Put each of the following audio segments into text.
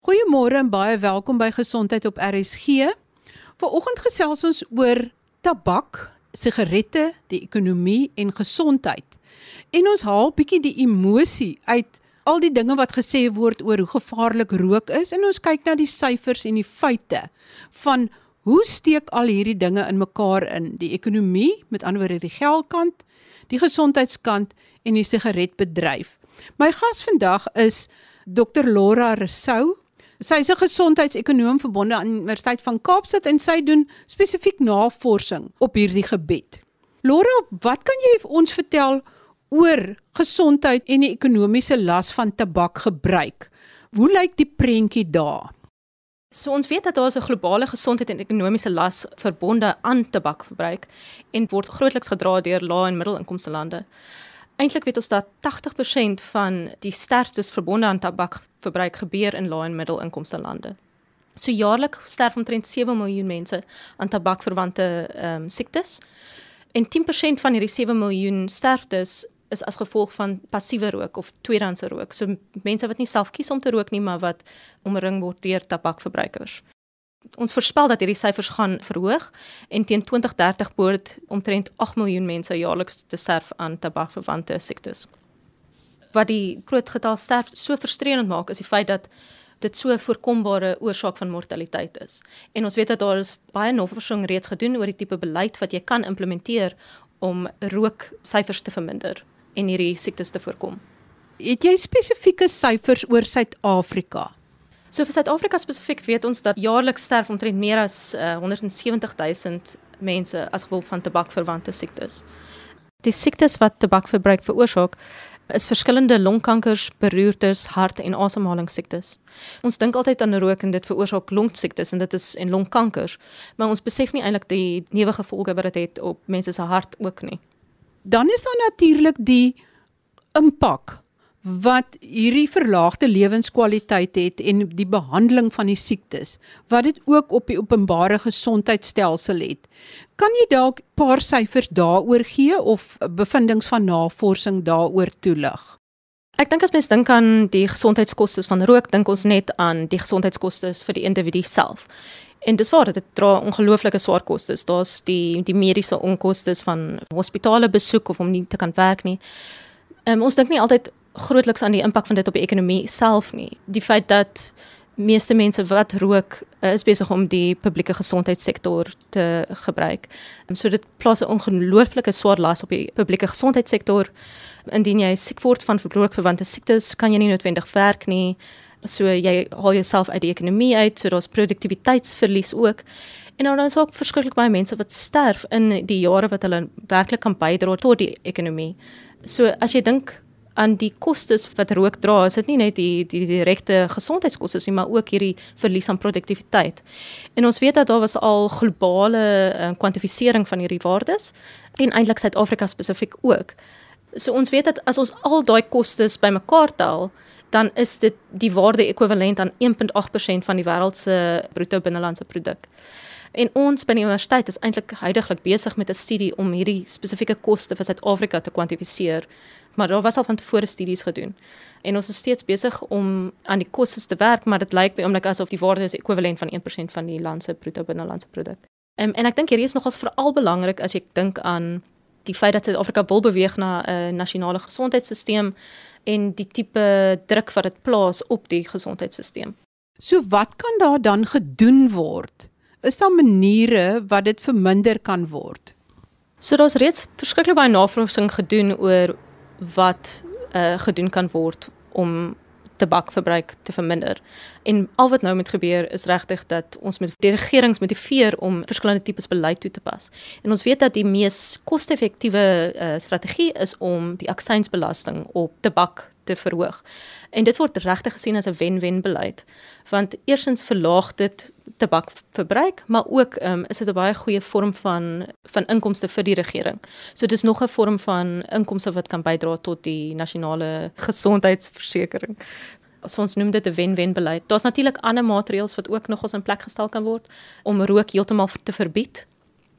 Goeiemôre en baie welkom by Gesondheid op RSG. Vanoggend gesels ons oor tabak, sigarette, die ekonomie en gesondheid. En ons haal bietjie die emosie uit al die dinge wat gesê word oor hoe gevaarlik rook is en ons kyk na die syfers en die feite van hoe steek al hierdie dinge in mekaar in, die ekonomie, met ander woorde die geldkant, die gesondheidskant en die sigaretbedryf. My gas vandag is Dr Laura Rousseau. Sy is 'n gesondheidsekonoom verbonde aan die Universiteit van Kaapstad en sy doen spesifiek navorsing op hierdie gebied. Laura, wat kan jy ons vertel oor gesondheid en die ekonomiese las van tabakgebruik? Hoe lyk die prentjie daar? So ons weet dat daar 'n globale gesondheid en ekonomiese las verbonde aan tabakverbruik en word grootliks gedra deur lae en middelinkomste lande. Eintlik weet ons dat 80% van die sterftes verbonde aan tabakverbruik gebeur in lae en middelinkomste lande. So jaarliks sterf omtrent 7 miljoen mense aan tabakverwante ehm um, siektes. En 10% van hierdie 7 miljoen sterftes is as gevolg van passiewe rook of tweedehandse rook. So mense wat nie self kies om te rook nie, maar wat omring word deur tabakverbruikers. Ons voorspel dat hierdie syfers gaan verhoog en teen 2030 behoort omtrent 8 miljoen mense jaarliks te sterf aan tabakverwante siektes. Wat die groot getal sterf so frustrerend maak is die feit dat dit so 'n voorkombare oorsaak van mortaliteit is. En ons weet dat daar is baie navorsing reeds gedoen oor die tipe beleid wat jy kan implementeer om rooksyfers te verminder en hierdie siektes te voorkom. Het jy spesifieke syfers oor Suid-Afrika? So vir Suid-Afrika spesifiek weet ons dat jaarliks sterf omtrent meer as uh, 170 000 mense as gevolg van tabakverwante siektes. Die siektes wat tabakverbruik veroorsaak is verskillende longkankers, beroertes, hart- en asemhalingssiektes. Ons dink altyd aan rook en dit veroorsaak longsiektes en dit is en longkankers, maar ons besef nie eintlik die neewgevolge wat dit het op mense se hart ook nie. Dan is daar natuurlik die impak wat hierdie verlaagde lewenskwaliteit het en die behandeling van die siektes wat dit ook op die openbare gesondheidstelsel het. Kan jy dalk 'n paar syfers daaroor gee of bevindinge van navorsing daaroor toelig? Ek dink as mens dink aan die gesondheidskoste van rook, dink ons net aan die gesondheidskoste vir die individu self. En dis waar dit dra ongelooflike swaar kostes. Daar's die die mediese onkoste van hospitale besoek of om nie te kan werk nie. Um, ons dink nie altyd grootliks aan die impak van dit op die ekonomie self nie. Die feit dat meeste mense wat rook uh, is besig om die publieke gesondheidssektor te gebruik. Um, so dit plaas 'n ongelooflike swaar las op die publieke gesondheidssektor. Indien jy siek word van rookverwante siektes, kan jy nie noodwendig werk nie. So jy haal jouself uit die ekonomie uit, so daar's produktiwiteitsverlies ook. En dan is ook verskriklik baie mense wat sterf in die jare wat hulle werklik kan bydra tot die ekonomie. So as jy dink aan die kostes wat rook dra, is dit nie net die die direkte gesondheidskoste nie, maar ook hierdie verlies aan produktiwiteit. En ons weet dat daar was al globale uh, kwantifisering van hierdie waardes en eintlik Suid-Afrika spesifiek ook. So ons weet dat as ons al daai kostes bymekaar tel, dan is dit die waarde ekwivalent aan 1.8% van die wêreld se bruto binnelandse produk. En ons by die universiteit is eintlik heidaglik besig met 'n studie om hierdie spesifieke koste vir Suid-Afrika te kwantifiseer maar daar was al van tevore studies gedoen. En ons is steeds besig om aan die kostes te werk, maar dit lyk by oomblik asof die waarde is ekwivalent van 1% van die land se bruto binnelandse produk. Um, en ek dink hierdie is nogals veral belangrik as jy dink aan die feit dat Suid-Afrika wil beweeg na 'n nasionale gesondheidstelsel en die tipe druk wat dit plaas op die gesondheidstelsel. So wat kan daar dan gedoen word? Is daar maniere wat dit verminder kan word? So daar's reeds verskriklik baie navorsing gedoen oor wat uh, gedoen kan word om tabakverbruik te verminder. En al wat nou moet gebeur is regtig dat ons met die regerings motiveer om verskillende tipes beleid toe te pas. En ons weet dat die mees koste-effektiewe uh, strategie is om die aksiesbelasting op tabak te verhoog. En dit word regtig gesien as 'n wen-wen beleid. Want eersins verlaag dit tabakverbruik, maar ook um, is dit 'n baie goeie vorm van van inkomste vir die regering. So dis nog 'n vorm van inkomste wat kan bydra tot die nasionale gesondheidsversekering. As ons noem dit 'n wen-wen beleid. Daar's natuurlik ander maatreëls wat ook nog ons in plek gestel kan word om rook heeltemal te verbied.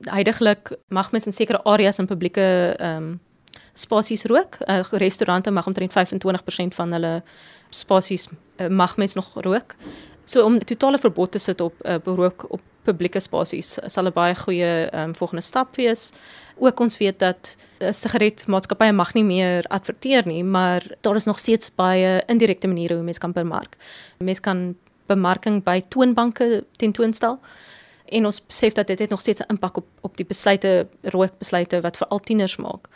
Heidiglik mag mens in sekere areas in publieke ehm um, spasies rook. Uh, restaurante mag omtrent 25% van hulle spasies uh, mag mens nog rook. So om totale verbod te sit op uh, beroep op publieke spasies sal 'n baie goeie um, volgende stap wees. Ook ons weet dat 'n sigaretmaatskappye mag nie meer adverteer nie, maar daar is nog steeds baie indirekte maniere hoe mense kan bemark. Mense kan bemarking by toonbanke tentoonstel en ons besef dat dit het nog steeds 'n impak op op die besluite rookbesluite wat vir al tieners maak.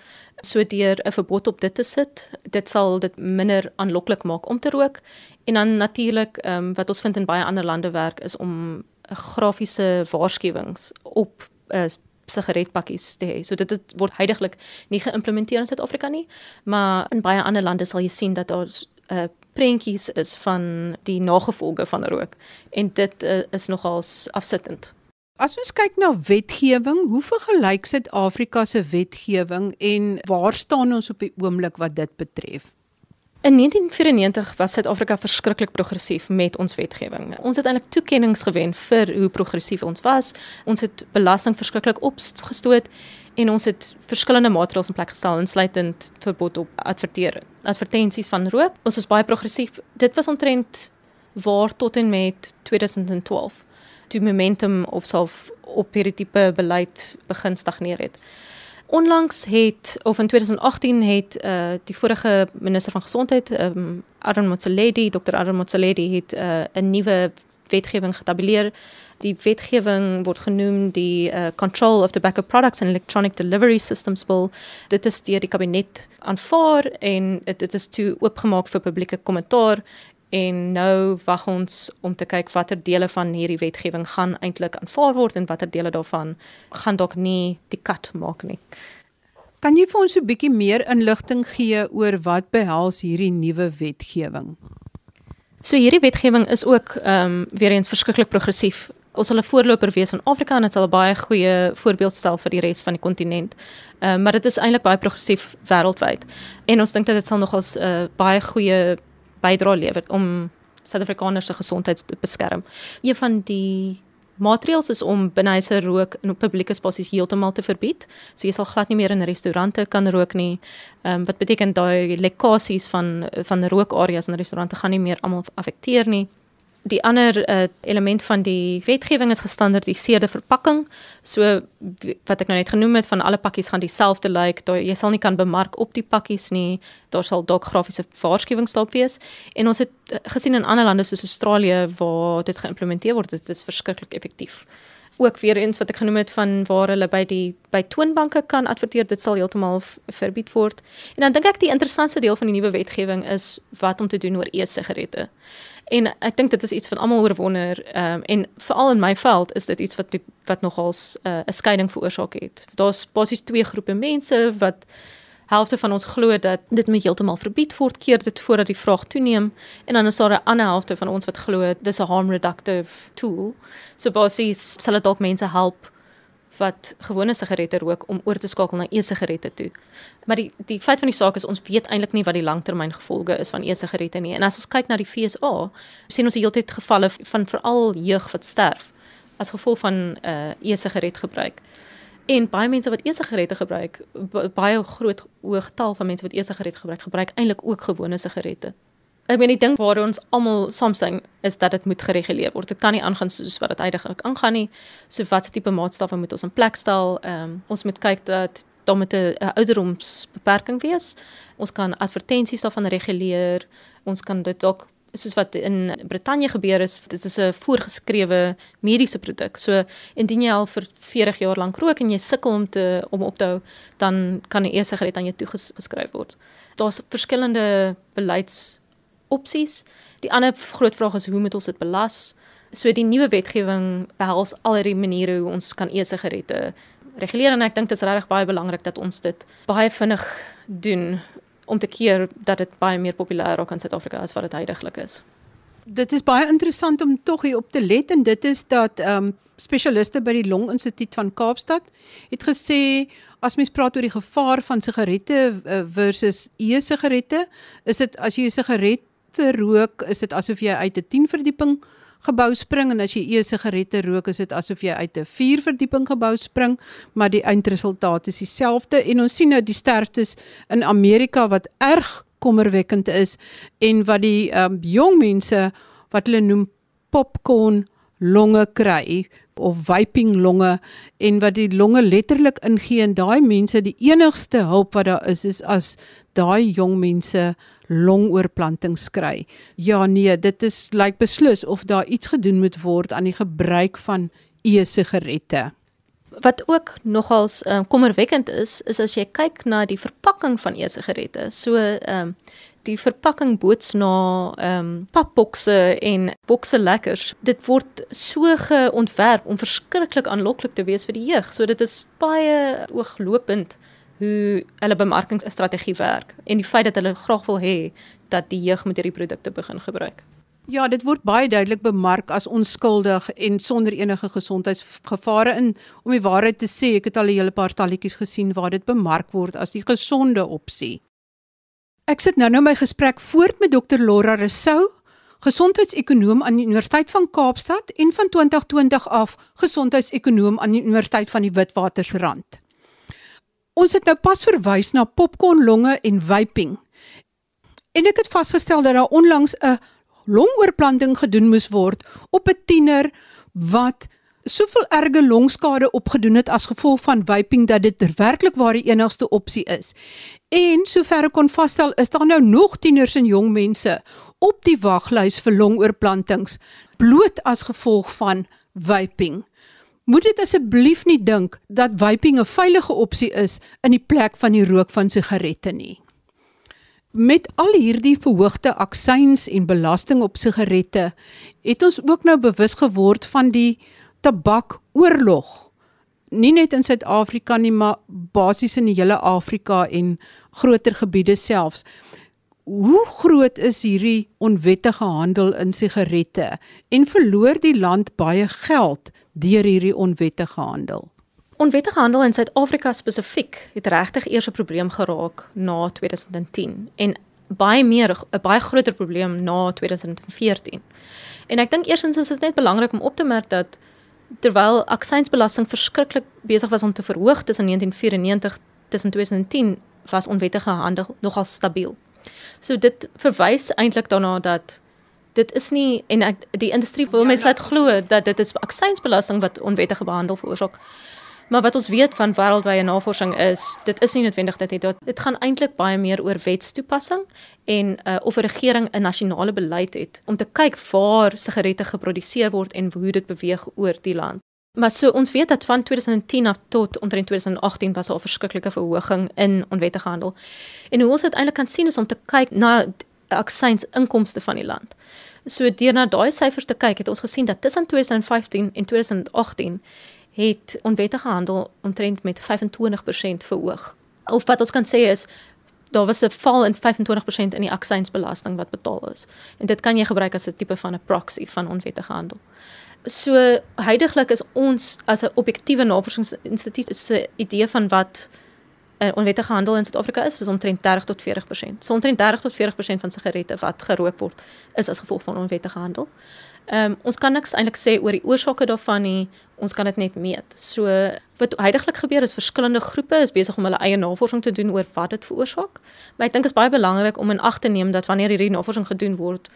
So deur 'n verbod op dit te sit, dit sal dit minder aanloklik maak om te rook en dan natuurlik ehm um, wat ons vind in baie ander lande werk is om grafiese waarskuwings op uh, sigaretpakkies te hê. So dit, dit word heidaglik nie geïmplementeer in Suid-Afrika nie, maar in baie ander lande sal jy sien dat daar 'n uh, eh, prentjies is van die nagevolge van rook en dit uh, is nogals afsittend. As ons kyk na wetgewing, hoe vergelyk Suid-Afrika se wetgewing en waar staan ons op die oomblik wat dit betref? In 1994 was Suid-Afrika verskriklik progressief met ons wetgewing. Ons het eintlik toekenninge gewen vir hoe progressief ons was. Ons het belasting verskriklik opgestoot en ons het verskillende maatreëls in plek gestel insluitend verbod op adverteer. Advertensies van rook. Ons was baie progressief. Dit was omtrent waar tot en met 2012 toe momentum op self op hierdie tipe beleid begin stagneer het. Onlangs het of in 2018 het uh die vorige minister van gesondheid, ehm um, Aaron Motsoaledi, Dr. Aaron Motsoaledi het uh 'n nuwe wetgewing getabuleer. Die wetgewing word genoem die uh Control of Tobacco Products and Electronic Delivery Systems Bill. Dit is deur die kabinet aanvaar en dit is toe oopgemaak vir publieke kommentaar en nou wag ons om te kyk watter dele van hierdie wetgewing gaan eintlik aanvaar word en watter dele daarvan gaan dalk nie die kat maak nie. Kan jy vir ons 'n bietjie meer inligting gee oor wat behels hierdie nuwe wetgewing? So hierdie wetgewing is ook ehm um, weer eens verskriklik progressief. Ons sal 'n voorloper wees in Afrika en dit sal 'n baie goeie voorbeeld stel vir die res van die kontinent. Ehm uh, maar dit is eintlik baie progressief wêreldwyd. En ons dink dat dit sal nogals 'n uh, baie goeie bydra lewer om Suid-Afrikaners se gesondheid te beskerm. Een van die maatreëls is om binnehuise rook in publieke spasies heeltemal te verbied. So jy sal glad nie meer in restaurante kan rook nie. Ehm um, wat beteken daai lekkasies van van rookareas in restaurante gaan nie meer almal affekteer nie die ander uh, element van die wetgewing is gestandardiseerde verpakking. So wat ek nou net genoem het van alle pakkies gaan dieselfde lyk. Like, jy sal nie kan bemark op die pakkies nie. Daar sal dalk grafiese waarskuwings daarop wees. En ons het uh, gesien in ander lande soos Australië waar dit geïmplementeer word, dit is verskriklik effektief. Ook weer eens wat ek genoem het van waar hulle by die by toonbanke kan adverteer, dit sal heeltemal verbied word. En dan dink ek die interessantste deel van die nuwe wetgewing is wat om te doen oor e-sigarette. En ek dink dit is iets wat almal oor wonder um, en veral in my veld is dit iets wat die, wat nogals eh, 'n uh, skeiding veroorsaak het. Daar's basies twee groepe mense wat helfte van ons glo dat dit moet heeltemal verbied word keer dit voordat die vraag toeneem en dan is daar 'n ander helfte van ons wat glo dis 'n harm reductive tool. So basies sal dit dalk mense help wat gewone sigarette rook om oor te skakel na e-sigarette toe. Maar die die feit van die saak is ons weet eintlik nie wat die langtermyngevolge is van e-sigarette nie. En as ons kyk na die FSA, sien ons heeltyd gevalle van veral jeug wat sterf as gevolg van uh e-sigaret gebruik. En baie mense wat e-sigarette gebruik, baie groot hoë getal van mense wat e-sigaret gebruik, gebruik eintlik ook gewone sigarette. Ek weet nie dink waar ons almal saamstem is dat dit moet gereguleer word. Dit kan nie aangaan soos wat dit heidaglik aangaan nie. So watse tipe maatstawwe moet ons in plek stel? Ehm um, ons moet kyk dat daar met 'n ouderdomsbeperking wees. Ons kan advertensies daarvan reguleer. Ons kan dit ook soos wat in Brittanje gebeur is, dit is 'n voorgeskrewe mediese produk. So indien jy al vir 40 jaar lank rook en jy sukkel om te om op te hou, dan kan 'n e-sigaret aan jou toegeskryf word. Daar's verskillende beleids opsies. Die ander groot vraag is hoe moet ons dit belas? So die nuwe wetgewing behels al hierdie maniere hoe ons kan e-sigarette reguleer en ek dink dit is regtig baie belangrik dat ons dit baie vinnig doen om te keer dat dit baie meer populêr raak in Suid-Afrika as wat dit heidaglik is. Dit is baie interessant om tog hier op te let en dit is dat ehm um, spesialiste by die Long Instituut van Kaapstad het gesê as mens praat oor die gevaar van sigarette eh, versus e-sigarette, is dit as jy 'n sigaret te rook, is dit asof jy uit 'n 10 verdieping gebou spring en as jy e-sigarette rook, is dit asof jy uit 'n 4 verdieping gebou spring, maar die eindresultaat is dieselfde en ons sien nou die sterftes in Amerika wat erg kommerwekkend is en wat die um, jong mense wat hulle noem popcorn longe kry of vaping longe en wat die longe letterlik ingee en daai mense die enigste hulp wat daar is is as daai jong mense longoorplantings kry. Ja nee, dit is lyk like beslis of daar iets gedoen moet word aan die gebruik van e-sigarette. Wat ook nogals um, kommerwekkend is, is as jy kyk na die verpakking van e-sigarette. So ehm um, die verpakking boots na ehm um, papbokse en bokse lekkers. Dit word so geontwerp om verskriklik aanloklik te wees vir die jeug. So dit is baie ooglopend hoe hulle bemarkingsstrategie werk en die feit dat hulle graag wil hê dat die jeug met hierdie produkte begin gebruik. Ja, dit word baie duidelik bemark as onskuldig en sonder enige gesondheidsgevare in. Om die waarheid te sê, ek het al 'n hele paar stalletjies gesien waar dit bemark word as die gesonde opsie. Ek sit nou nou my gesprek voort met Dr Laura Resou, gesondheidsekonoom aan die Universiteit van Kaapstad en van 2020 af gesondheidsekonoom aan die Universiteit van die Witwatersrand. Ons het nou pas verwys na popcornlonge en vaping. En ek het vasgestel dat daar onlangs 'n longoorplanting gedoen moes word op 'n tiener wat soveel erge longskade opgedoen het as gevolg van vaping dat dit werklik waar die enigste opsie is. En sover ek kon vasstel, is daar nou nog tieners en jong mense op die waglys vir longoorplantings bloot as gevolg van vaping. Moet dit asseblief nie dink dat vaping 'n veilige opsie is in die plek van die rook van sigarette nie. Met al hierdie verhoogde aksies en belasting op sigarette, het ons ook nou bewus geword van die tabakoorlog. Nie net in Suid-Afrika nie, maar basies in die hele Afrika en groter gebiede selfs. Hoe groot is hierdie onwettige handel in sigarette en verloor die land baie geld deur hierdie onwettige handel? Onwettige handel in Suid-Afrika spesifiek het regtig eers 'n probleem geraak na 2010 en baie meer 'n baie groter probleem na 2014. En ek dink eersins is dit net belangrik om op te merk dat terwyl aksiesbelasting verskriklik besig was om te verhoog tussen 1994 tussen 2010 was onwettige handel nogal stabiel. So dit verwys eintlik daarna dat dit is nie en ek, die industrie wil ja, mense laat glo dat dit is aksiesbelasting wat onwettige behandel veroorsaak. Maar wat ons weet van wêreldwye navorsing is, dit is nie noodwendig dit het dit gaan eintlik baie meer oor wetstoepassing en uh, of 'n regering 'n nasionale beleid het om te kyk waar sigarette geproduseer word en hoe dit beweeg oor die land. Maar so ons weet dat van 2010 af tot omtrent 2018 was daar 'n verskriklike verhoging in onwettige handel. En hoe ons dit eintlik kan sien is om te kyk na aksies inkomste van die land. So deur na daai syfers te kyk, het ons gesien dat tussen 2015 en 2018 het onwettige handel omtrent met 25% verhoog. Of wat ons kan sê is daar was 'n val in 25% in die aksiesbelasting wat betaal is. En dit kan jy gebruik as 'n tipe van 'n proxy van onwettige handel. So heidaglik is ons as 'n objektiewe navorsingsinstituut se idee van wat 'n onwettige handel in Suid-Afrika is, is omtrent 30 tot 40%. So omtrent 30 tot 40% van sigarette wat gerook word is as gevolg van onwettige handel. Ehm um, ons kan niks eintlik sê oor die oorsake daarvan nie. Ons kan dit net meet. So wat heidaglik gebeur is verskillende groepe is besig om hulle eie navorsing te doen oor wat dit veroorsaak. Maar ek dink dit is baie belangrik om in ag te neem dat wanneer hierdie navorsing gedoen word,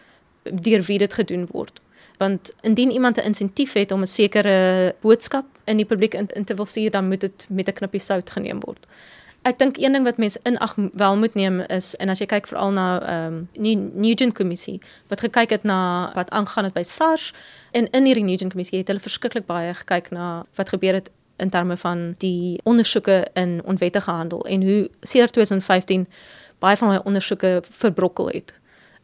deur wie dit gedoen word. Want indien iemand 'n insentief het om 'n sekere boodskap in die publiek in, in te wil sien, dan moet dit met 'n knippie sout geneem word. Ek dink een ding wat mense in ag wel moet neem is en as jy kyk veral na ehm um, Nugent kommissie wat gekyk het na wat aangaan het by SARS en in hierdie Nugent kommissie het hulle verskriklik baie gekyk na wat gebeur het in terme van die ondersoeke in onwettige handel en hoe sedert 2015 baie van hulle ondersoeke verbrokkel het.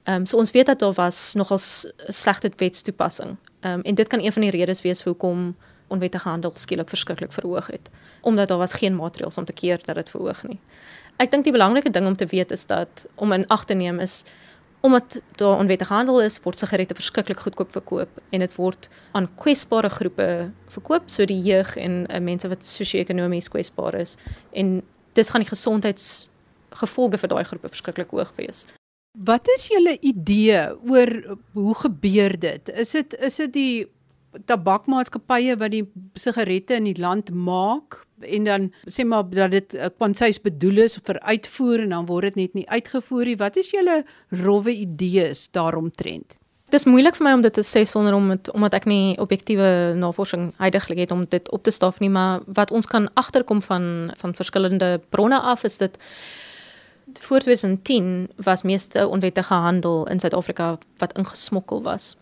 Ehm um, so ons weet dat daar was nogal slegte wetstoepassing. Ehm um, en dit kan een van die redes wees hoekom onwettige handel skielik verskriklik verhoog het omdat daar was geen maatreëls om te keer dat dit verhoog nie. Ek dink die belangrike ding om te weet is dat om in ag te neem is omdat daar onwettige handel is, word sigarette verskriklik goedkoop verkoop en dit word aan kwesbare groepe verkoop, so die jeug en uh, mense wat sosio-ekonomies kwesbaar is en dis gaan die gesondheidsgevolge vir daai groepe verskriklik hoog wees. Wat is julle idee oor hoe gebeur dit? Is dit is dit die tabakmaatskappye wat die sigarette in die land maak en dan sê maar dat dit kwansies bedoel is vir uitvoer en dan word dit net nie uitgevoer nie. Wat is julle rowwe idees daaromtrent? Dit is moeilik vir my om dit te sê sonder om het, omdat ek nie objektiewe navorsing heidaglik het om dit op te staf nie, maar wat ons kan agterkom van van verskillende bronne af is dit voor 2010 was meeste onwettige handel in Suid-Afrika wat ingesmokkel was.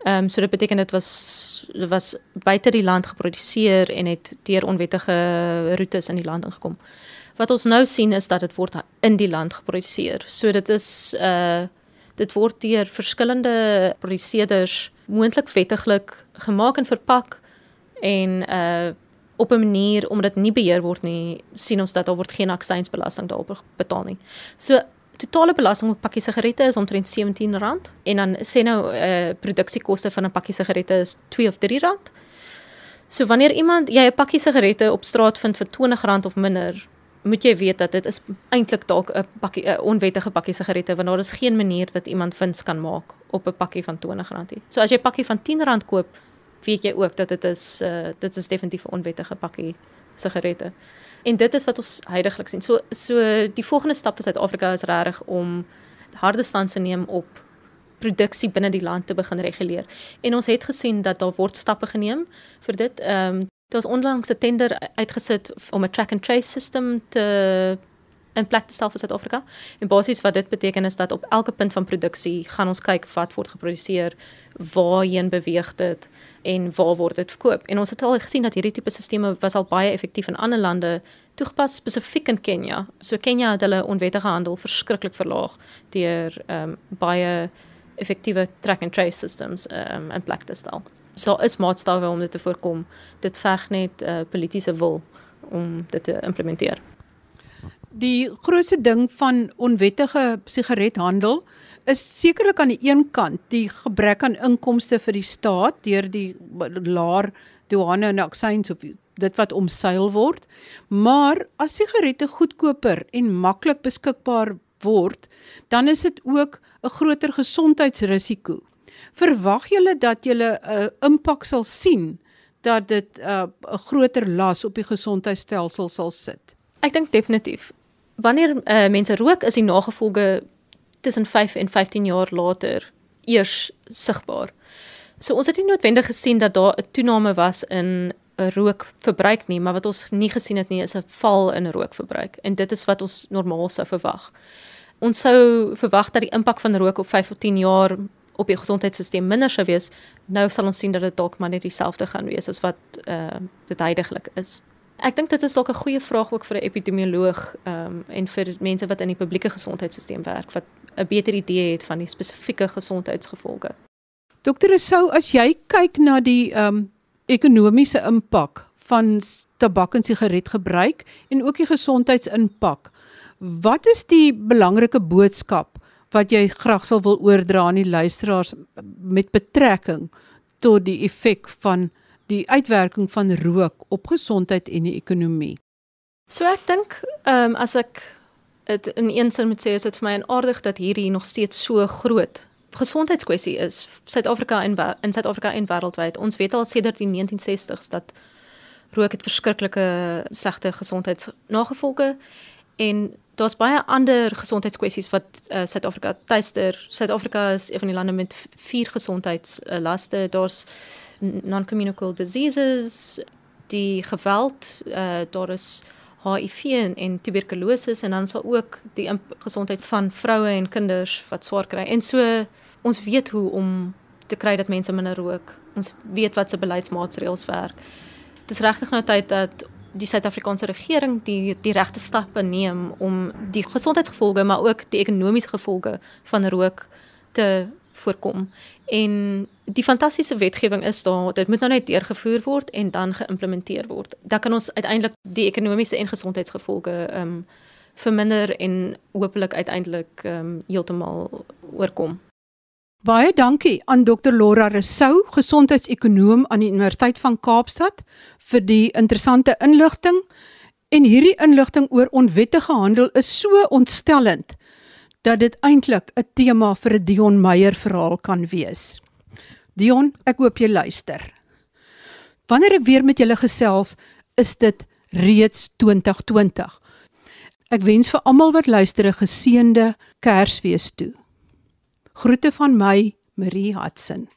Ehm um, so dit beteken dit was dit was buite die land geproduseer en het deur onwettige roetes in die land ingekom. Wat ons nou sien is dat dit word in die land geproduseer. So dit is uh dit word deur verskillende produseerders moontlik wettiglik gemaak en verpak en uh op 'n manier omdat dit nie beheer word nie, sien ons dat daar word geen aksiesbelasting daarop betaal nie. So totale belasting op 'n pakkie sigarette is omtrent R17 en dan sê nou 'n uh, produksiekoste van 'n pakkie sigarette is R2 of R3. So wanneer iemand jy 'n pakkie sigarette op straat vind vir R20 of minder, moet jy weet dat dit is eintlik dalk 'n pakkie 'n onwettige pakkie sigarette want daar is geen manier dat iemand wins kan maak op 'n pakkie van R20 nie. So as jy 'n pakkie van R10 koop, weet jy ook dat dit is uh, dit is definitief 'n onwettige pakkie sigarette. En dit is wat ons heidaglik sien. So so die volgende stap vir Suid-Afrika is regtig om harde stand te neem op produksie binne die land te begin reguleer. En ons het gesien dat daar word stappe geneem vir dit. Ehm um, daar's onlangs 'n tender uitgesit om 'n track and trace system te in plek te stel vir Suid-Afrika. En basies wat dit beteken is dat op elke punt van produksie gaan ons kyk wat word geproduseer, waarheen beweeg dit en waar word dit verkoop. En ons het al gesien dat hierdie tipe stelsels was al baie effektief in ander lande toegepas spesifiek in Kenia. So Kenia het hulle onwettige handel verskriklik verlaag deur ehm um, baie effektiewe track and trace systems ehm um, in plek te stel. So is maatstawwe om dit te voorkom. Dit verg net uh, politieke wil om dit te implementeer. Die grootste ding van onwettige sigarethandel is sekerlik aan die een kant die gebrek aan inkomste vir die staat deur die laer douane en aksies of dit wat omseil word. Maar as sigarette goedkoper en maklik beskikbaar word, dan is dit ook 'n groter gesondheidsrisiko. Verwag julle dat julle 'n uh, impak sal sien dat dit 'n uh, groter las op die gesondheidstelsel sal sit? Ek dink definitief. Wanneer uh, mense rook, is die nagevolge tussen 5 en 15 jaar later eers sigbaar. So ons het nie noodwendig gesien dat daar 'n toename was in rookverbruik nie, maar wat ons nie gesien het nie is 'n val in rookverbruik en dit is wat ons normaal sou verwag. Ons sou verwag dat die impak van rook op 5 of 10 jaar op die gesondheidstelsel minder sou wees. Nou sal ons sien dat dit dalk maar net dieselfde gaan wees as wat uh dit heidaglik is. Ek dink dit is dalk 'n goeie vraag ook vir 'n epidemioloog ehm um, en vir mense wat in die publieke gesondheidstelsel werk wat 'n beter idee het van die spesifieke gesondheidsgevolge. Dokter Sou, as jy kyk na die ehm um, ekonomiese impak van tabak en sigaretgebruik en ook die gesondheidsimpak, wat is die belangrike boodskap wat jy graag sal wil oordra aan die luisteraars met betrekking tot die effek van die uitwerking van rook op gesondheid en die ekonomie? So ek dink, ehm um, as ek dit in een sin moet sê is dit vir my aardig dat hierdie nog steeds so groot gesondheidskwessie is Suid-Afrika en in Suid-Afrika en wêreldwyd. Ons weet al sedert die 1960s dat rook het verskriklike slegte gesondheidsnagevolge en daar's baie ander gesondheidskwessies wat uh, Suid-Afrika tuister. Suid-Afrika is een van die lande met vier gesondheidslaste. Uh, daar's non-communicable diseases, die geweld, uh, daar is HIV en, en tuberkulose en dan sal ook die gesondheid van vroue en kinders wat swaar kry. En so ons weet hoe om te kry dat mense minder rook. Ons weet wat se beleidsmaatreëls werk. Dit is regtig nou tyd dat die Suid-Afrikaanse regering die die regte stappe neem om die gesondheidsgevolge maar ook die ekonomiese gevolge van rook te voorkom. En die fantastiese wetgewing is daar, dit moet nou net deurgevoer word en dan geïmplementeer word. Dan kan ons uiteindelik die ekonomiese en gesondheidsgevolge ehm um, verminder en hopelik uiteindelik ehm um, heeltemal oorkom. Baie dankie aan Dr Laura Resou, gesondheidsekonoom aan die Universiteit van Kaapstad vir die interessante inligting. En hierdie inligting oor onwettige handel is so ontstellend dat dit eintlik 'n tema vir 'n Dion Meyer verhaal kan wees. Dion, ek hoop jy luister. Wanneer ek weer met julle gesels, is dit reeds 2020. Ek wens vir almal wat luister 'n geseënde Kersfees toe. Groete van my, Marie Hudson.